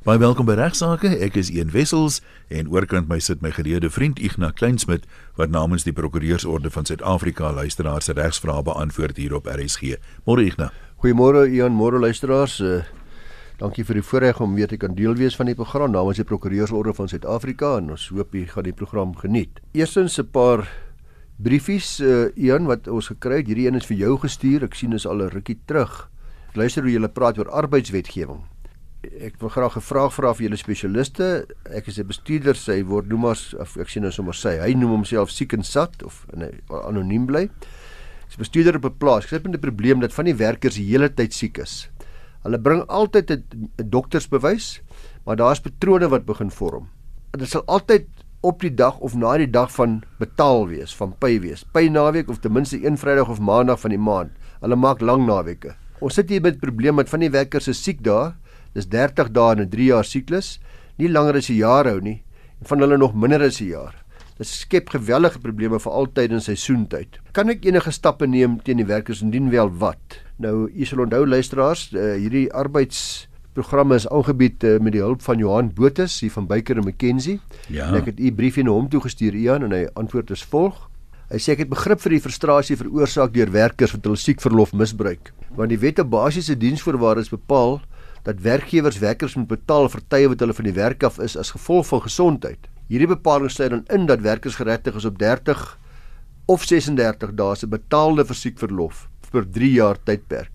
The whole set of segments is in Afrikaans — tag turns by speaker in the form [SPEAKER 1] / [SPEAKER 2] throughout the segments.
[SPEAKER 1] Baie welkom by Regsake. Ek is Ian Wessels en oorkant my sit my geleerde vriend Ignas Kleinsmid wat namens die Prokureursorde van Suid-Afrika luisteraars se regsvrae beantwoord hier op RSG. Môre Ignas.
[SPEAKER 2] Goeiemôre Ian, môre luisteraars. Uh, dankie vir die voorreg om weer te kan deel wees van die program namens die Prokureursorde van Suid-Afrika en ons hoop jy gaan die program geniet. Eerstens 'n paar briefies uh, Ian wat ons gekry het. Hierdie een is vir jou gestuur. Ek sien is al 'n rukkie terug. Luister hoe julle praat oor arbeidswetgewing ek wil graag 'n vraag vra vir julle spesialiste. Ek is 'n bestuurder, sy word noem as ek sien nou sommer sy. Hy noem homself siek en sat of nee, anoniem bly. Ek is bestuurder op 'n plaas. Ek sit met 'n probleem dat van die werkers die hele tyd siek is. Hulle bring altyd 'n doktersbewys, maar daar's patrone wat begin vorm. Dit sal altyd op die dag of na die dag van betaal wees, van pay wees. Pay naweek of ten minste een Vrydag of Maandag van die maand. Hulle maak lang naweke. Ons sit hier met 'n probleem met van die werkers se siek dae Dis 30 dae in 'n 3 jaar siklus, nie langer as 'n jaar hou nie en van hulle nog minder as 'n jaar. Dit skep geweldige probleme vir altyd in seisoentyd. Kan ek enige stappe neem teen die werkers indien wel wat? Nou, u sal onthou luisteraars, uh, hierdie arbeidsprogramme is aangebied uh, met die hulp van Johan Botus hier van Baker en McKenzie.
[SPEAKER 1] Ja.
[SPEAKER 2] En ek het u briefie na hom toe gestuur Ian en hy antwoord is volg. Hy sê ek het begrip vir die frustrasie veroorsaak deur werkers wat hul siekverlof misbruik, want die wet op basiese diensvoorwaardes bepaal dat werkgewers werkers moet betaal vir tye wat hulle van die werk af is as gevolg van gesondheid. Hierdie bepaling sluit dan in dat werkers geregtig is op 30 of 36 dae se betaalde versiekverlof vir 3 jaar tydperk.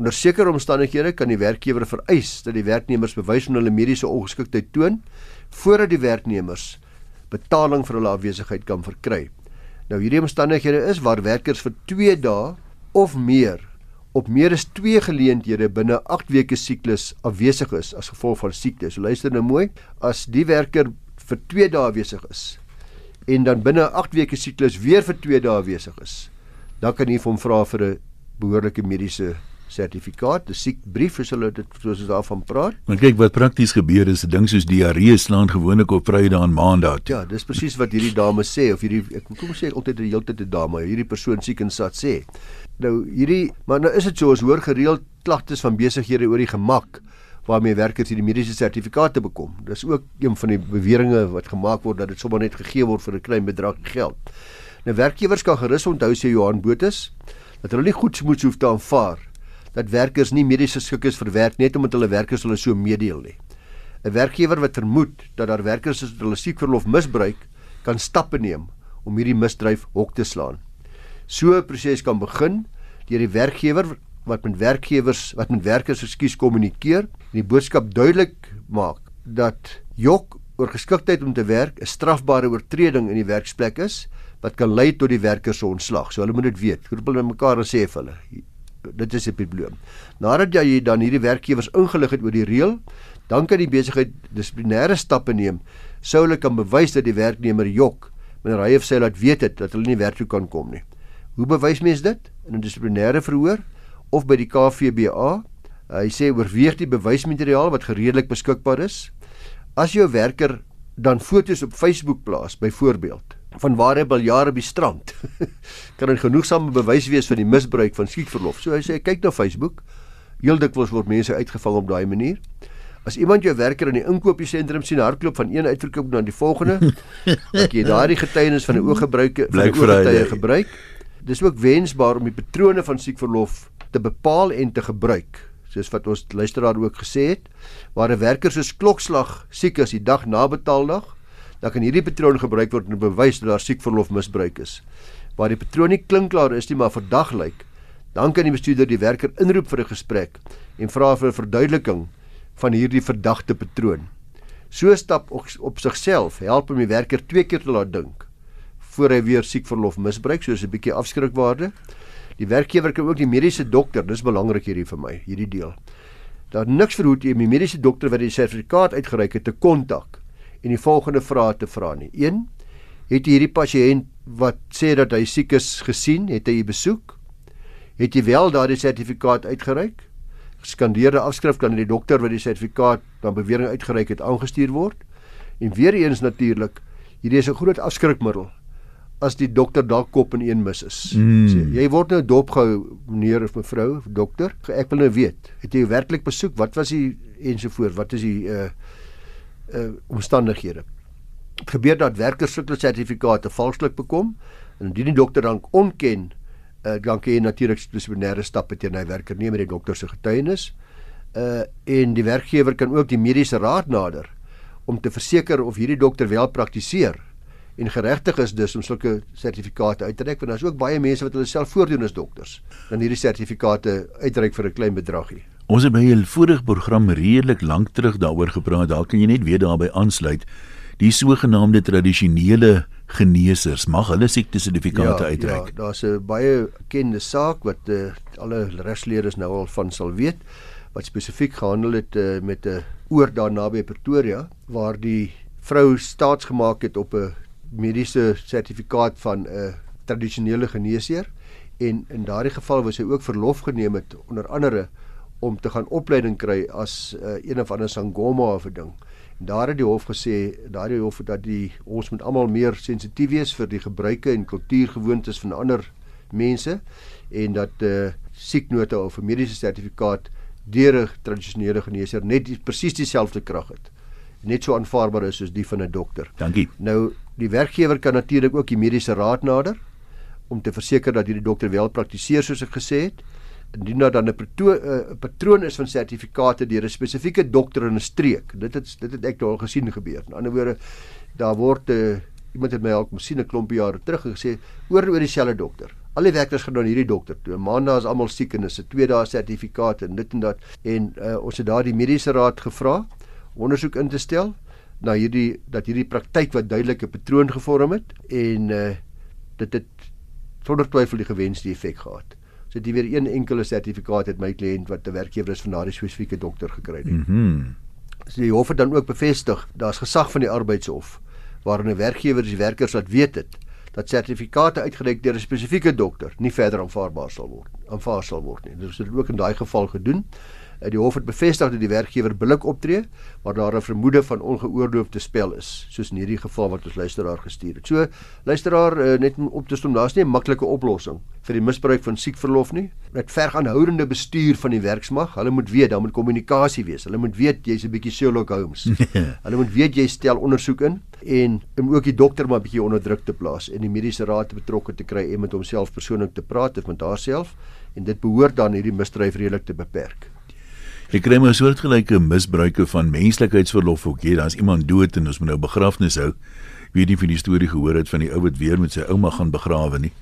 [SPEAKER 2] Onder sekere omstandighede kan die werkgewer vereis dat die werknemers bewys van hulle mediese ongeskiktheid toon voordat die werknemers betaling vir hulle afwesigheid kan verkry. Nou hierdie omstandighede is waar werkers vir 2 dae of meer op meer as 2 geleenthede binne 8 weke siklus afwesig is as gevolg van siekte. So luister nou mooi, as die werker vir 2 dae afwesig is en dan binne 8 weke siklus weer vir 2 dae afwesig is, dan kan vir hom vra vir 'n behoorlike mediese sertifikaat, 'n siekbrief as hulle dit soos ons daarvan praat.
[SPEAKER 1] Maar kyk wat prakties gebeur is 'n ding soos diarree slaan gewoonlik op Vrydag en Maandag.
[SPEAKER 2] Ja, dis presies wat hierdie dame sê of hierdie ek kom sê altyd die hele tyd 'n dame, hierdie persoon siek en sat sê. Nou hierdie maar nou is dit so ons hoor gereeld klagtes van besighede oor die gemak waarmee werkers hierdie mediese sertifikate bekom. Dis ook een van die beweringe wat gemaak word dat dit sommer net gegee word vir 'n klein bedrag geld. Nou werkgewers kan gerus onthou sê Johan Botus dat hulle nie goed moet hoef te aanvaar dat werkers nie medies geskik is vir werk net omdat hulle werkers hulle so meedeel nie. 'n Werkgewer wat vermoed dat daar werkers is wat hulle siekverlof misbruik, kan stappe neem om hierdie misdryf hok te slaan. So 'n proses kan begin deur die werkgewer wat met werkgewers wat met werkers ekskuus kommunikeer en die boodskap duidelik maak dat jok oor geskiktheid om te werk 'n strafbare oortreding in die werksplek is wat kan lei tot die werker se ontslag. So hulle moet dit weet. Roep hulle mekaar en sê vir hulle dit is 'n probleem. Nadat jy dan hierdie werkgewers ingelig het oor die reël, dan kan die besigheid dissiplinêre stappe neem sou hulle kan bewys dat die werknemer jok hy of sy laat weet het dat hulle nie werk toe kan kom nie. Hoe bewys mens dit? In 'n dissiplinêre verhoor of by die KVBA? Hy sê oorweeg die bewysmateriaal wat gereedelik beskikbaar is. As jou werker dan foto's op Facebook plaas byvoorbeeld van waar hy al jare op die strand kan 'n genoegsame bewys wees van die misbruik van skietverlof. So hy sê kyk na Facebook. Heel dikwels word mense uitgevang op daai manier. As iemand jou werker in die inkopiesentrum sien hardloop van een uitverkoop na die volgende, dan jy daardie getuienis van 'n ooggebruike van 'n ooggetuie gebruik. Dis ook wensbaar om die patrone van siekverlof te bepaal en te gebruik soos wat ons luisteraar ook gesê het, waar 'n werker soos klokslag siek is die dag na betaaldag, dan kan hierdie patroon gebruik word om te bewys dat daar siekverlof misbruik is. Waar die patroon nie klinkklaar is nie, maar verdag lyk, dan kan die bestuurder die werker inroep vir 'n gesprek en vra vir 'n verduideliking van hierdie verdagte patroon. So stap op, op sigself help om die werker twee keer te laat dink voor hy weer siekverlof misbruik, soos 'n bietjie afskrikwaarde. Die werkgewer kan ook die mediese dokter, dis belangrik hierdie vir my, hierdie deel. Daar niks verhoed jy om die mediese dokter wat die sertifikaat uitgereik het te kontak en die volgende vrae te vra nie. 1. Het jy hierdie pasiënt wat sê dat hy siek is gesien, het hy besoek? Het jy wel daardie sertifikaat uitgereik? Geskandeerde afskrif kan aan die dokter wat die sertifikaat dan bewering uitgereik het aangestuur word. En weer eens natuurlik, hierdie is 'n groot afskrikmiddel. as die dokter dalk kop in een mis is.
[SPEAKER 1] Mm.
[SPEAKER 2] So, jy word nou dopgehou meneer of mevrou dokter. Ek wil nou weet, het jy werklik besoek? Wat was die ensovoort? Wat is die uh uh omstandighede? Het gebeur dat werkers sulke sertifikate valslik bekom en indien die dokter dan ontken, uh, dan kan jy natuurlik dissiplinêre stappe teen hy werker neem met die dokter se getuienis. Uh en die werkgewer kan ook die mediese raad nader om te verseker of hierdie dokter wel praktiseer en geregtig is dus om sulke sertifikate uit te reik want daar's ook baie mense wat hulle self voordoen as dokters dan hierdie sertifikate uitreik vir 'n klein bedragie.
[SPEAKER 1] Ons het by 'n vorige program redelik lank terug daaroor gepraat. Daar kan jy net weer daarbey aansluit. Die sogenaamde tradisionele geneesers mag hulle siektesertifikate
[SPEAKER 2] ja,
[SPEAKER 1] uitreik.
[SPEAKER 2] Ja, daar's 'n baie bekende saak wat uh, alle regsleerders nou al van sal weet wat spesifiek gehandel het uh, met 'n oor daar naby Pretoria waar die vrou staatsgemaak het op 'n mediese sertifikaat van 'n tradisionele geneesheer en in daardie geval was sy ook verlof geneem het onder andere om te gaan opleiding kry as uh, een of ander sangoma of 'n ding. En daar het die hof gesê, daardie hof het dat die ons moet almal meer sensitief wees vir die gebruike en kultuurgewoontes van ander mense en dat 'n uh, sieknota of 'n mediese sertifikaat deur 'n tradisionele geneesheer net die, presies dieselfde krag het. Net so aanvaarbaar is soos die van 'n dokter.
[SPEAKER 1] Dankie.
[SPEAKER 2] Nou die werkgewer kan natuurlik ook die mediese raad nader om te verseker dat hierdie dokter wel praktiseer soos ek gesê het. Indien daar dan 'n uh, patroon is van sertifikate deur 'n spesifieke dokter in 'n streek. Dit het dit het ek al gesien gebeur. In ander woorde, daar word 'n uh, iemand het my al kom sien 'n klompie jare terug en gesê oor oor dieselfde dokter. Al die werkers gaan dan hierdie dokter toe. Maandag is almal siek en is 'n twee dae sertifikaat en dit en dat en uh, ons het daar die mediese raad gevra ondersoek in te stel na hierdie dat hierdie praktyk wat duidelike patroon gevorm het en uh, dit het sonder twyfel die gewenste effek gehad. So dit weer een enkele sertifikaat het my kliënt wat 'n werkgewer is van daardie spesifieke dokter gekry het.
[SPEAKER 1] Mhm. Mm
[SPEAKER 2] so die hof het dan ook bevestig, daar's gesag van die arbeidshof waarin 'n werkgewer die werkers laat weet het dat sertifikate uitgereik deur 'n spesifieke dokter nie verder aanvaarbaar sal word aanvaar sal word nie. Dit is ook in daai geval gedoen. Die hof het bevestig dat die werkgewer billik optree waar daar 'n vermoede van ongeoorloofde spel is, soos in hierdie geval wat ons luisteraar gestuur het. So luisteraar uh, net op te stom, daar's nie 'n maklike oplossing vir die misbruik van siekverlof nie. Dit verg aanhoudende bestuur van die werksmag. Hulle moet weet, daar moet kommunikasie wees. Hulle moet weet jy's 'n bietjie Sherlock Holmes. Hulle moet weet jy stel ondersoek in en om ook die dokter maar bietjie onder druk te plaas en die mediese raad te betrokke te kry en met homself persoonlik te praat of met haarself en dit behoort dan hierdie misdryf redelik te beperk.
[SPEAKER 1] Ek kry maar soortgelyke misbruike van menslikheidsverlof ook hier. Daar's iemand dood en ons moet nou begrafnis hou. Weet nie of jy die storie gehoor het van die ou wat weer met sy ouma gaan begrawe nie.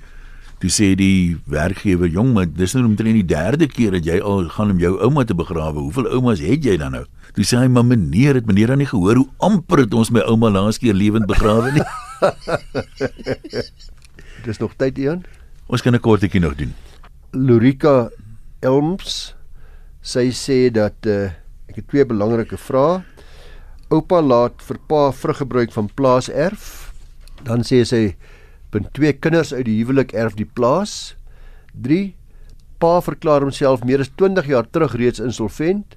[SPEAKER 1] Toe sê die werkgewer, "Jong, maar dis nou omtrent die derde keer dat jy al gaan om jou ouma te begrawe. Hoeveel oumas het jy dan nou?" Toe sê hy, "Maar meneer, het meneer dan nie gehoor hoe amper het ons my ouma laas keer lewend begrawe nie?"
[SPEAKER 2] Dis nog tyd, Ian.
[SPEAKER 1] Ons kan 'n kortetjie nog doen.
[SPEAKER 2] Lurika Elms sy sê dat uh, ek het twee belangrike vrae. Oupa laat vir pa vruggebruik van plaas erf. Dan sê sy punt 2 kinders uit die huwelik erf die plaas. 3 Pa verklaar homself meer as 20 jaar terug reeds insolvent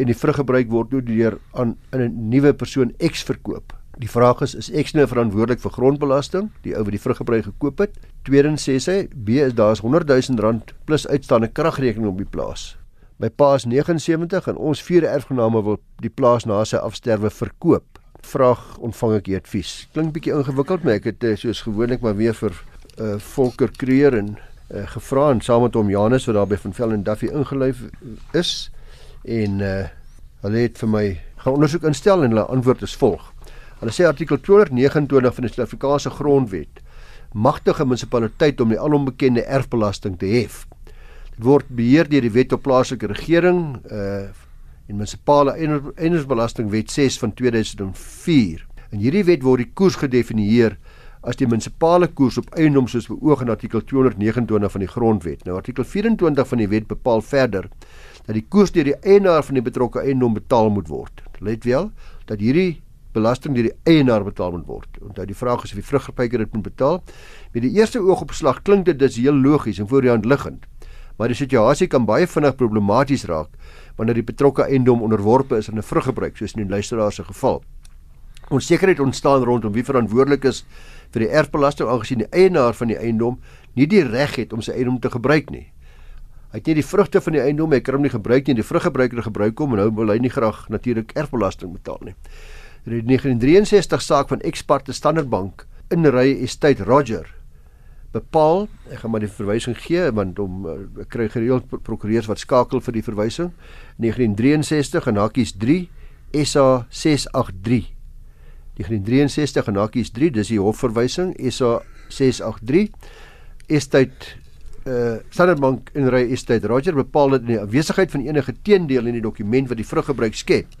[SPEAKER 2] en die vruggebruik word nou deur aan 'n nuwe persoon X verkoop. Die vraag is is X nou verantwoordelik vir grondbelasting, die ou wat die vruggebruik gekoop het? Tweedens sê sy B is daar's 100 000 rand plus uitstaande kragrekening op die plaas. My pa is 79 en ons vier erfgename wil die plaas na sy afsterwe verkoop. Vraag ontvang ek die advies. Klink bietjie ingewikkeld, maar ek het uh, soos gewoonlik maar weer vir uh, Volker Kreer en uh, gevra en saam met hom Janus wat daar by van Vel en Duffy ingelyf is en uh, hulle het vir my gaan ondersoek instel en hulle antwoord is volg. Hulle sê artikel 229 van die Suid-Afrikaanse Grondwet magtig 'n munisipaliteit om die alombekende erfbelasting te hef. Word beheer deur die Wet op Plaaslike Regering uh en Munisipale Eiendomsbelastingwet 6 van 2004. In hierdie wet word die koers gedefinieer as die munisipale koers op eiendom soos beoog in artikel 229 van die Grondwet. Nou artikel 24 van die wet bepaal verder dat die koers deur die eienaar van die betrokke eiendom betaal moet word. Let wel dat hierdie belasting deur die eienaar betaal moet word. Onthou die vraag is of die vruggebruiker dit moet betaal. Met die eerste oogopslag klink dit dis heel logies en voor die hand liggend. Maar die situasie kan baie vinnig problematies raak wanneer die betrokke eiendom onderworpe is aan 'n vruggebruik soos in die luisteraar se geval. onsekerheid ontstaan rondom wie verantwoordelik is vir die erfbelasting aangesien die eienaar van die eiendom nie die reg het om sy eiendom te gebruik nie. Hy het nie die vrugte van die eiendom, hy kan hom nie gebruik nie, die vruggebruiker gebruik hom en nou wil hy nie graag natuurlik erfbelasting betaal nie. In die 1963 saak van Expart Standard Bank in Ry Estate Roger bepaal, ek gaan maar die verwysing gee want hom uh, kry gereeld prokureurs wat skakel vir die verwysing. 1963 en hakies 3 SA 683. 1963 en hakies 3, dis die hofverwysing SA 683. Estate uh Standard Bank in Ry Estate Roger bepaal dat in die afwesigheid van enige teendeel in die dokument wat die vruggebruik skep,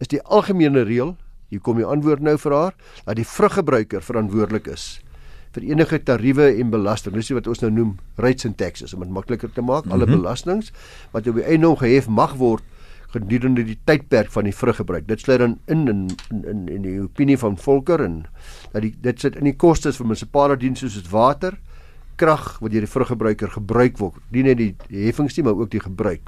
[SPEAKER 2] is die algemene reël, hier kom die antwoord nou vir haar, dat die vruggebruiker verantwoordelik is vir enige tariewe en belasting. Dis wat ons nou noem rates and taxes om dit makliker te maak. Mm -hmm. Alle mhm. belastings wat op die eiendom gehef mag word gedurende die tydperk van die vruggebruik. Dit sluit dan in in in in die opinie van Volker en dat die dit sit in die kostes vir munisipale dienste soos water, krag wat deur die vruggebruiker gebruik word. Nie net die heffings nie, maar ook die gebruik.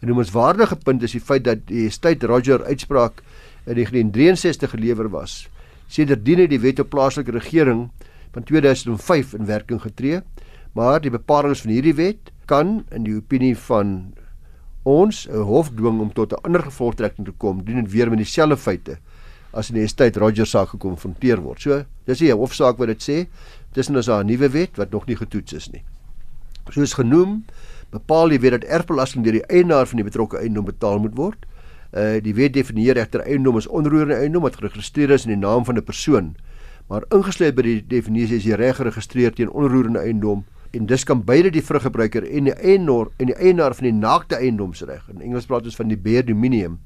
[SPEAKER 2] 'n Noemenswaardige punt is die feit dat die State Roger uitspraak in 1963 gelewer was. Sedertdien het die wet op plaaslike regering van 2005 in werking getree, maar die bepalinge van hierdie wet kan in die opinie van ons 'n hof dwing om tot 'n ander gevolgtrekking te kom, dien dit weer met dieselfde feite as in die estate Roger saak gekonfronteer word. So, dis 'n hofsaak wat dit sê, tussen is daar 'n nuwe wet wat nog nie getoets is nie. Soos genoem, bepaal die wet dat erfbelasting deur die eienaar van die betrokke eiendom betaal moet word. Uh die wet definieer egter eiendom as onroerende eiendom wat geregistreer is in die naam van 'n persoon. Maar ingesluit by die definisie is die reg geregistreer teen onroerende eiendom en dis kan beide die vruggebruiker en die eienaar en die eienaar van die naakte eiendomsreg. In Engels praat ons van die bare dominium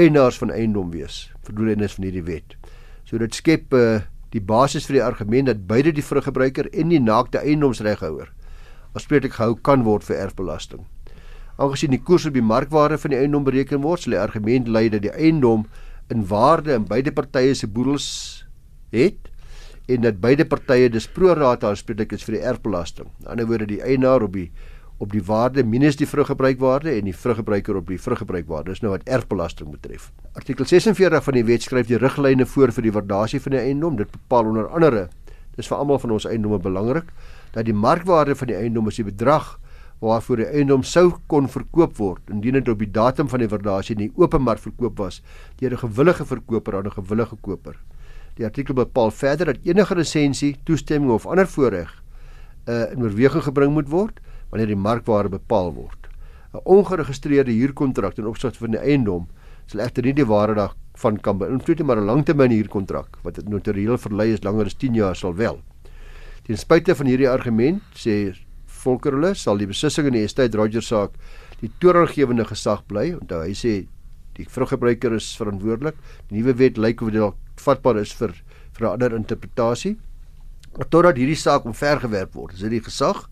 [SPEAKER 2] eienaars van eiendom wees vir doelenis van hierdie wet. So dit skep uh die basis vir die argument dat beide die vruggebruiker en die naakte eiendomsreghouer afspreeklik gehou kan word vir erfbelasting. Aangesien die koers op die markwaarde van die eiendom bereken word, sal die argument lei dat die eiendom in waarde in beide partye se boedels het en dat beide partye dus pro rata aanspreeklik is vir die erfbelasting. In ander woorde die eienaar op die op die waarde minus die vruggebruikwaarde en die vruggebruiker op die vruggebruikwaarde. Dis nou wat erfbelasting betref. Artikel 46 van die wet skryf die riglyne voor vir die waardasie van die eiendom. Dit bepaal onder andere, dis vir almal van ons eiendomme belangrik, dat die markwaarde van die eiendom is die bedrag waarvoor die eiendom sou kon verkoop word indien dit op die datum van die waardasie in die openmark verkoop was deur 'n gewillige verkoper aan 'n gewillige koper. Die artikel bepaal verder dat enige lisensie, toestemming of ander voorreg uh, in oorweging gebring moet word wanneer die markwaarde bepaal word. 'n Ongeregistreerde huurkontrak ten opsigte van die eiendom sal egter nie die waarde daarvan kan beïnvloed nie, maar 'n langtermyn huurkontrak wat notarieel verlei is langer as 10 jaar sal wel. Ten spyte van hierdie argument sê Volker hulle sal die besissing in die estate Roger saak die toerenggewende gesag bly. Onthou hy sê die vruggebruiker is verantwoordelik. Die nuwe wet lyk of dit dalk vatbaar is vir vir 'n ander interpretasie. Totdat hierdie saak omvergewerp word, is dit die gesag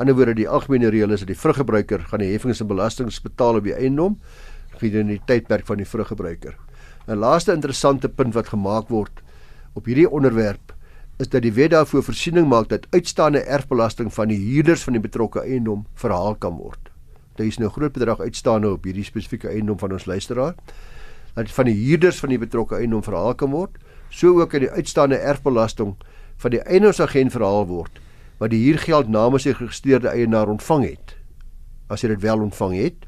[SPEAKER 2] Aan die ander woorde die algemene reël is dat die vruggebruiker gaan die heffings en belastings betaal op die eiendom gedurende die tydperk van die vruggebruiker. 'n Laaste interessante punt wat gemaak word op hierdie onderwerp is dat die wet daarvoor voorsiening maak dat uitstaande erfbelasting van die huurders van die betrokke eiendom verhaal kan word. Daar is nou groot bedrag uitstaande op hierdie spesifieke eiendom van ons luisteraar. Dat van die huurders van die betrokke eiendom verhaal kan word, so ook in die uitstaande erfbelasting van die eienaarsagent verhaal word wat die huurgeld namens die geregistreerde eienaar ontvang het. As hy dit wel ontvang het,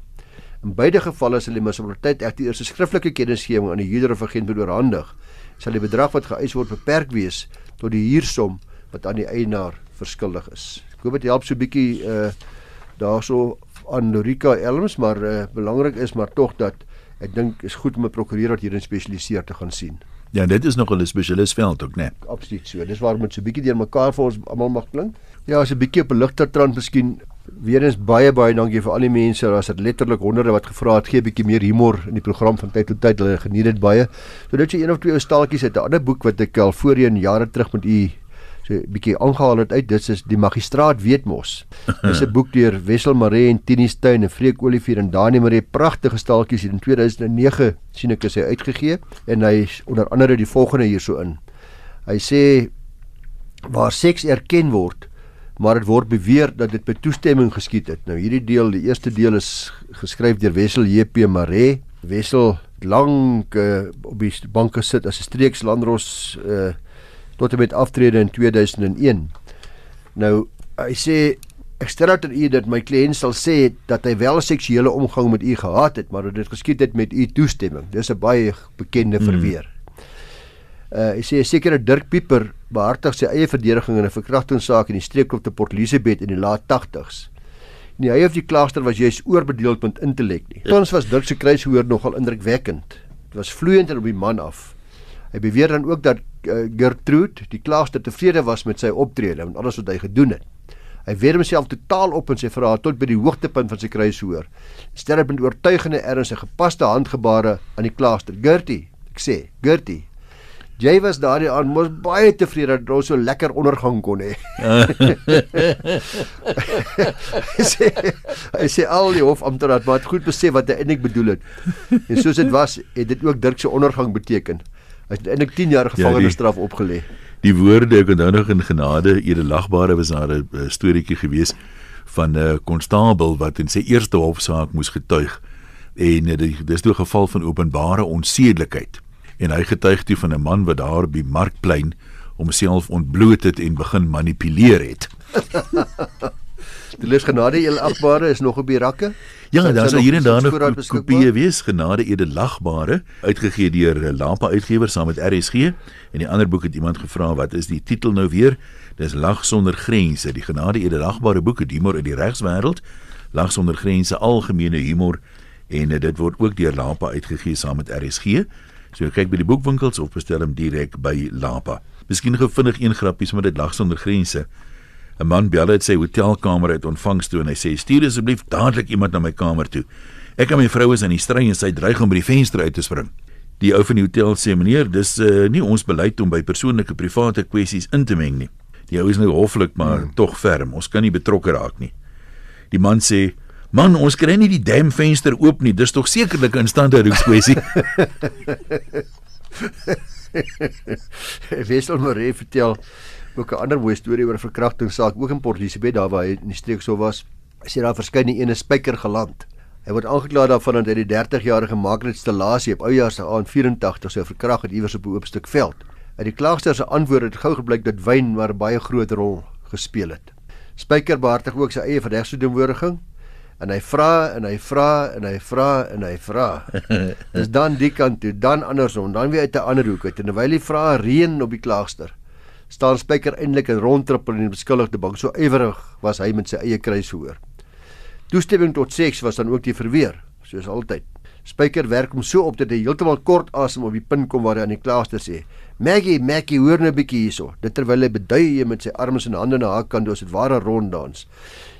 [SPEAKER 2] in beide gevalle sal die munisipaliteit egter eers 'n skriftelike kennisgewing aan die huurder of agent moet oorhandig. Sal die bedrag wat geëis word beperk wees tot die huursom wat aan die eienaar verskuldig is. Ek hoop dit help so 'n bietjie uh daarso aan Lorika Elms, maar uh, belangrik is maar tog dat ek dink is goed om 'n prokureur wat hierin spesialiseer te gaan sien.
[SPEAKER 1] Ja, dit is nog 'n spesialis veld ook, né? Nee.
[SPEAKER 2] Absoluut so. Dis waarom dit so bietjie deur mekaar vir ons almal mag klink. Ja, as 'n bietjie op 'n ligter trant miskien weer eens baie baie dankie vir al die mense, daar's dit letterlik honderde wat gevra het gee 'n bietjie meer humor in die program van tyd tot tyd. Hulle geniet dit baie. So dit is een of twee ou staaltjies uit 'n ander boek wat ek al voorheen jare terug met u so 'n bietjie aangehaal het uit. Dit is die magistraat weet mos. Dis 'n boek deur Wessel Maree en Tini Steyn en Freek Olivier en Dani Maree. Pragtige staaltjies hier in 2009 sien ek is hy uitgegee en hy onder andere die volgende hierso in. Hy sê waar seks erken word maar dit word beweer dat dit met toestemming geskied het. Nou hierdie deel, die eerste deel is geskryf deur Wessel JP Maree Wessel lank uh, op die banke sit as 'n streekslandros uh tot en met aftrede in 2001. Nou hy sê ek stel uit aan u dat my kliënt sal sê dat hy wel seksuele omgang met u gehad het, maar dat dit geskied het met u toestemming. Dis 'n baie bekende hmm. verweer. Uh hy sê 'n sekere Dirk Pieper behartig sy eie verdediging in 'n verkrachtingssaak in die streekklop te Port Elizabeth in die laat 80s. Nee, hy of die klaagster was juis oorbedeeld met intellek nie. Tans was Dirk se kruishoor nogal indrukwekkend. Dit was vloeiend en op die man af. Hy beweer dan ook dat uh, Gertrude, die klaagster, tevrede was met sy optrede en alles wat hy gedoen het. Hy weer homself totaal op in sy verhaal tot by die hoogtepunt van sy kruishoor. Sterp met oortuigende erns en gepaste handgebare aan die klaagster. Gertie, ek sê, Gertie, Jy was daardie aan mos baie tevrede dat ons so lekker ondergang kon hê. hy sê hy sê al die hofamptenare het maar goed besef wat hy eintlik bedoel het. En soos dit was, het dit ook Dirk se ondergang beteken. Hy het eintlik 10 jaar gevangenisstraf ja, opgelê.
[SPEAKER 1] Die woorde ek onthou nog in genade, edelagbare was daar 'n storieetjie gewees van 'n konstabel wat in sy eerste hofsaak moes getuig en dit is toe 'n geval van openbare onsedelikheid en hy getuig toe van 'n man wat daar by Markplein homself ontbloot het en begin manipuleer het.
[SPEAKER 2] Die les genade el agbare is nog op die rakke.
[SPEAKER 1] Ja, daar sal hier en daar nog kopieë wees genade edelagbare uitgegee deur Lampa uitgewers saam met RSG en die ander boek het iemand gevra wat is die titel nou weer? Dis Lag sonder grense, die genade edelagbare boeke humor in die regswêreld. Lag sonder grense algemene humor en dit word ook deur Lampa uitgegee saam met RSG. So kyk by die boekwinkels of bestel hom direk by Lapa. Miskien gou vinnig een grappies met dit lag sonder grense. 'n Man bel uit sy hotelkamer uit ontvangs toe en hy sê: "Stuur asseblief dadelik iemand na my kamer toe. Ek en my vrou is in die stry en sy dreig om by die venster uit te spring." Die ou van die hotel sê: "Meneer, dis uh, nie ons beleid om by persoonlike private kwessies in te meng nie." Die ou is nou hoflik, maar hmm. tog ferm. Ons kan nie betrokke raak nie. Die man sê: Man, ons kry nie die dam venster oop nie. Dis tog sekerlik 'n instandhoudingskwessie.
[SPEAKER 2] Wessel Maree vertel ook 'n ander mooi storie oor 'n verkrachtingssaak ook in Port Elizabeth daar waar hy in die streek so was. Hy sê daar verskyn 'n ene spyker geland. Hy word aangekla daarvan dat hy die 30-jarige Margaret Stellasie op oujaar se aand 84 sou verkragt het iewers op 'n oop stuk veld. Uit die klaagster se antwoorde het gou gebleik dat wyn maar 'n baie groot rol gespeel het. Spyker behartig ook sy eie verdegsverdediging en hy vra en hy vra en hy vra en hy vra. Dis dan die kant toe, dan andersom, dan weer uit 'n ander hoek uit. En terwyl hy vra reën op die klaagster, staan Spyker eintlik in rondtrippel in die beskuldigde bank. So ywerig was hy met sy eie kruishoor. Toestemming tot seks was dan ook die verweer, soos altyd. Spyker werk hom so op dat hy heeltemal kort asem op die punt kom waar hy aan die klaagster sê: "Maggie, Maggie, hoor nou 'n bietjie hierso." Dit terwyl hy bedui met sy arms en hande na haar kant, dis 'n ware ronddans.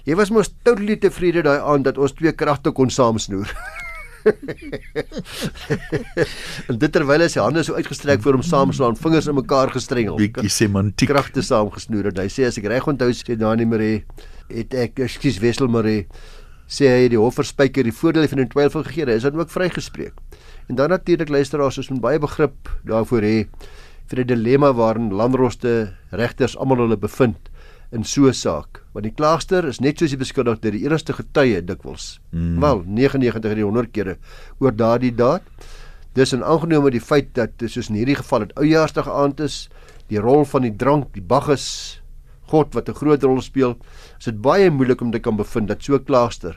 [SPEAKER 2] Jy was mos totally tevrede daai aand dat ons twee kragte kon saamsnoer. en dit terwyl hy sy hande so uitgestrek voor hom saamslaan, vingers in mekaar gestrengel.
[SPEAKER 1] Bietjie semantiek.
[SPEAKER 2] Kragte saamgesnoer en hy sê as ek reg onthou sê Dani Marie het ek ekskuus Wessel Marie sê hy die hofverspyker die voordeel van 'n twyfel gegee, hy is dan ook vrygespreek. En dan natuurlik luisteraars is met baie begrip daarvoor hê vir die dilemma waarin landroste regters almal hulle bevind in so 'n saak. Want die klaagster is net soos die beskuldigde die enigste getuie dikwels. Mm. Wel, 99 uit die 100 kere oor daardie daad. Dis in aangenome die feit dat soos in hierdie geval dit oujaarsdag aand is, die rol van die drank, die bagges, God wat 'n groot rol speel, is dit baie moeilik om te kan bevind dat so 'n klaagster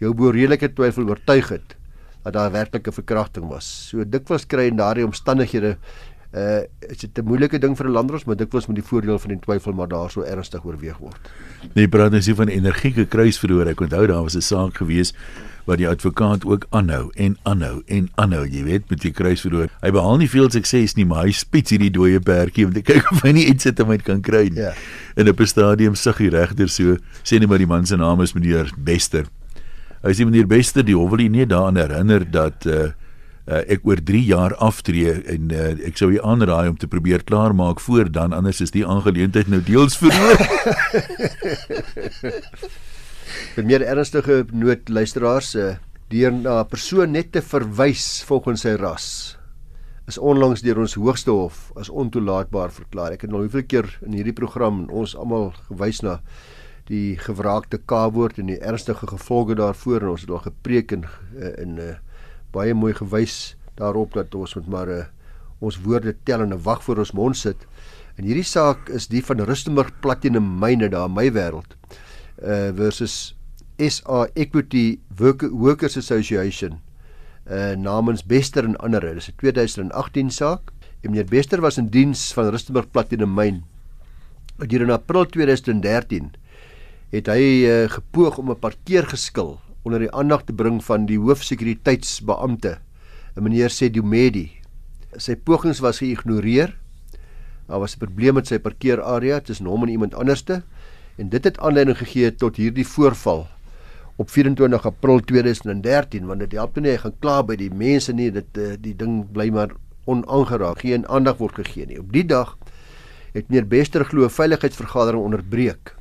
[SPEAKER 2] jou boredelike twyfel oortuig het dat daar werklik 'n verkrachting was. So dikwels kry in daardie omstandighede uh is dit 'n moeilike ding vir 'n landros, maar dikwels met die voordeel van die twyfel maar daar so ernstig oorweeg word.
[SPEAKER 1] Nee, praat nou van energieke kruisverhoor. Ek onthou daar was 'n saak gewees waar die advokaat ook aanhou en aanhou en aanhou, jy weet, met die kruisverhoor. Hy behaal nie veel sukses nie, maar hy spits hierdie dooie perdjie om te kyk of hy nie iets uit hom kan kry nie. Ja. In 'n stadium sug die regter so, sê net maar die man se naam is meneer Bester. Hy sê meneer Bester, die hof wil nie daaraan herinner dat uh uh, ek oor 3 jaar aftree en uh, ek sou u aanraai om te probeer klaarmaak voor dan anders is die aangeleentheid nou deels verloor.
[SPEAKER 2] Vir meer ernstige nood luisteraars uh, deur na 'n persoon net te verwys volgens sy ras is onlangs deur ons hoogste hof as ontoelaatbaar verklaar. Ek het nou hoeveel keer in hierdie program ons almal gewys na die gewraakte K-woord en die ernstige gevolge daarvoor en ons het al gepreek in in 'n baie mooi gewys daarop dat ons moet maar uh, ons woorde tel en 'n wag voor ons mond sit. En hierdie saak is die van Rustenburg Platinum Myne daar in my wêreld. Uh versus SA Equity Workers Association uh namens Bester en ander. Dis 'n 2018 saak. En meneer Bester was in diens van Rustenburg Platinum Mine. Hier in April 2013 het hy uh, gepoog om 'n parkeergeskil onder die aandag te bring van die hoofsekuriteitsbeampte, 'n meneer Sedumedi. Sy pogings was geïgnoreer. Daar was 'n probleem met sy parkeerarea tussen hom en iemand anderste en dit het aanleiding gegee tot hierdie voorval op 24 April 2013 want dit help nie hy gaan kla by die mense nie dit uh, die ding bly maar onaangeraak geen aandag word gegee nie op die dag het meneer Bester glo veiligheidsvergadering onderbreek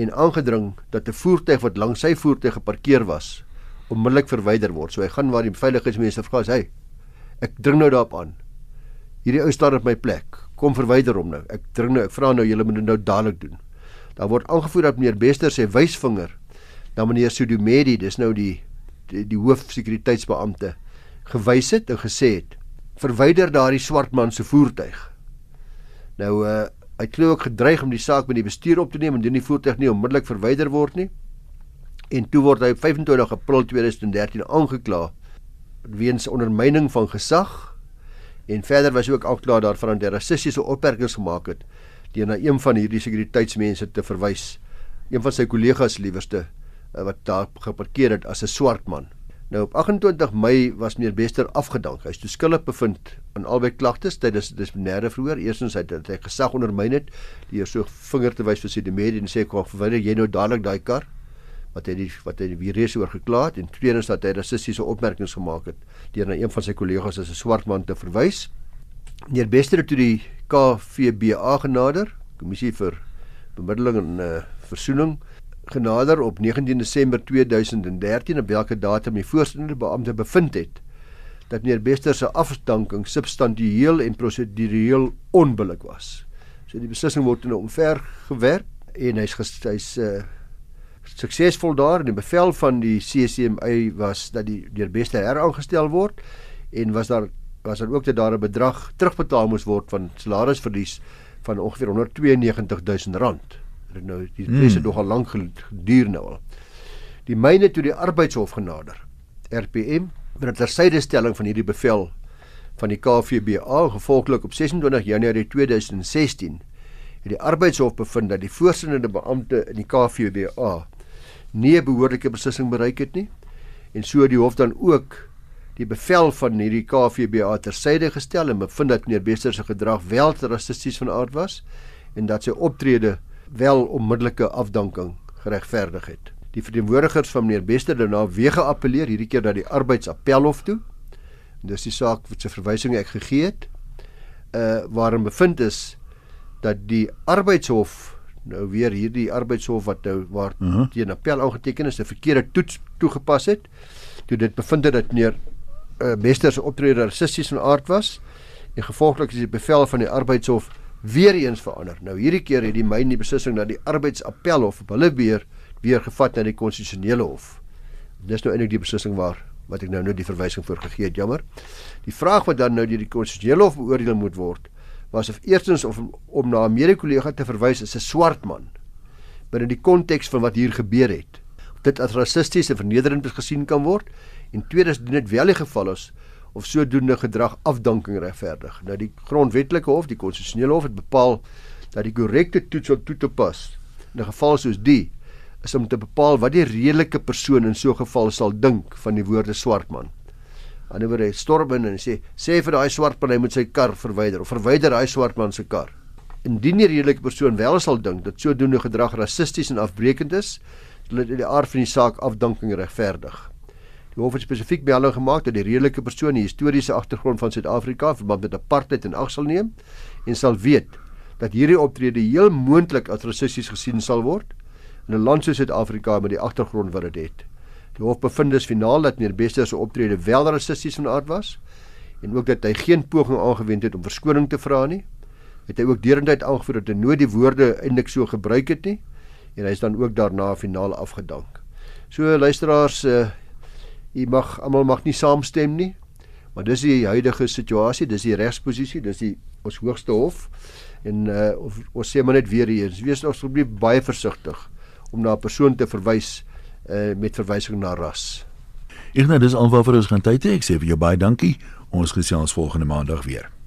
[SPEAKER 2] en aangedring dat 'n voertuig wat langs sy voertuig geparkeer was onmiddellik verwyder word. So hy gaan waar die veiligheidsmense vra hy ek dring nou daarop aan. Hierdie ou staan op my plek. Kom verwyder hom nou. Ek dring nou ek vra nou julle moet dit nou dadelik doen. Daar word aangevoer dat meneer Bester sy wysvinger na meneer Sudumedi, dis nou die die, die hoofsekuriteitsbeampte gewys het en gesê het verwyder daardie swart man se voertuig. Nou uh hy het ook gedreig om die saak met die bestuur op te neem indien die voertuig nie onmiddellik verwyder word nie. En toe word hy op 25 April 2013 aangekla weens ondermyning van gesag en verder was ook aankla daarvan dat hy rassistiese opmerkings gemaak het deur na een van hierdie sekuriteitsmense te verwys. Een van sy kollegas liewerste uh, wat daar geparkeer het as 'n swart man. Nou op 28 Mei was meneer Bester afgedank. Hy is toeskuldig bevind aan albei klagtes tydens dissiplinêre verhoor. Eerstens hy dat hy gesag ondermyn het deur so vinger te wys vir sy medie en sê kom verwyder jy nou dadelik daai kar wat hy die wat hy die reis oor gekla het en tweedens dat hy rassistiese opmerkings gemaak het deur na een van sy kollegas as 'n swart man te verwys. Meneer Bester het toe die KVBA genader, kommissie vir bemiddeling en uh, versoening genader op 19 Desember 2013 op watter datum die voorsitter beampte bevind het dat meneer Bester se afdanking substansieel en prosedureel onbillik was. So die beslissing word nou omver gewerk en hy's hy's uh, suksesvol daar en die bevel van die CCMA was dat die deur Bester heraangestel word en was daar was daar ook dat daar 'n bedrag terugbetaal moes word van salarisverlies van ongeveer 192 000 rand. Dit nou die presse hmm. nogal lank geduur nou al. Die myne toe die arbeidshof genader. RPM met 'n tersydestelling van hierdie bevel van die KVBA gevolglik op 26 Januarie 2016 het die arbeidshof bevind dat die voorsittende beampte in die KVBA nie 'n behoorlike beslissing bereik het nie en so die hof dan ook die bevel van hierdie KVBA tersyde gestel en bevind dat meneer Bester se gedrag wel rassisties van aard was en dat sy optrede wel onmiddellike afdanking geregverdig het. Die verteenwoordigers van meneer Bester het daarna weer geappeleer hierdie keer dat die arbeidsappelhof toe. Dis die saak wat se verwysing ek gegee het. Uh waarin bevind is dat die arbeidshof nou weer hierdie arbeidshof wat nou waar uh -huh. teen appel aangeteken is 'n verkeerde toets toegepas het. Toe dit bevind het dat meneer uh, Bester se optrede rassisties van aard was en gevolglik is die bevel van die arbeidshof weer eens verander. Nou hierdie keer het die myn die beslissing dat die arbeidsappelhof op hulle weer weer gevat na die konstitusionele hof. Dis nou eintlik die beslissing waar wat ek nou nou die verwysing voor gegee het, jammer. Die vraag wat dan nou deur die konstitusionele hof beoordeel moet word, was of eerstens of om na 'n mede-kollega te verwys as 'n swart man binne die konteks van wat hier gebeur het. Dit as rassisties en vernederend gesien kan word en tweedens dit wel die geval is of sodoende gedrag afdanking regverdig. Nou die grondwetlike hof, die konstitusionele hof het bepaal dat die korrekte toets om toe te pas in 'n geval soos die is om te bepaal wat die redelike persoon in so 'n geval sal dink van die woorde swart man. Aan die ander wyse storm in en sê sê vir daai swart man hy moet sy kar verwyder of verwyder daai swart man se kar. Indien die redelike persoon wel sal dink dat sodoende gedrag rassisties en afbreekend is, sal dit in die aard van die saak afdanking regverdig. Die hof het spesifiek melding gemaak dat die redelike persoon die historiese agtergrond van Suid-Afrika verband met apartheid in ag sal neem en sal weet dat hierdie optrede heel moontlik as rassisties gesien sal word in 'n land soos Suid-Afrika met die agtergrond wat dit het. Die hof bevind dus finaal dat meneer Bester se optrede wel rassisties van aard was en ook dat hy geen poging aangewend het om verskoning te vra nie. Het hy ook deurentyd aangevoer dat hy nooit die woorde eintlik so gebruik het nie en hy is dan ook daarna finaal afgedank. So luisteraars uh, U mag almal mag nie saamstem nie. Maar dis die huidige situasie, dis die regsposisie, dis die ons hoogste hof. En uh of, ons sê maar net weer eens, wees asseblief baie versigtig om na 'n persoon te verwys uh met verwysing na ras.
[SPEAKER 1] Nou dis alwaar vir ons gaan tyd hê. Ek sê vir jou baie dankie. Ons gesels volgende maandag weer.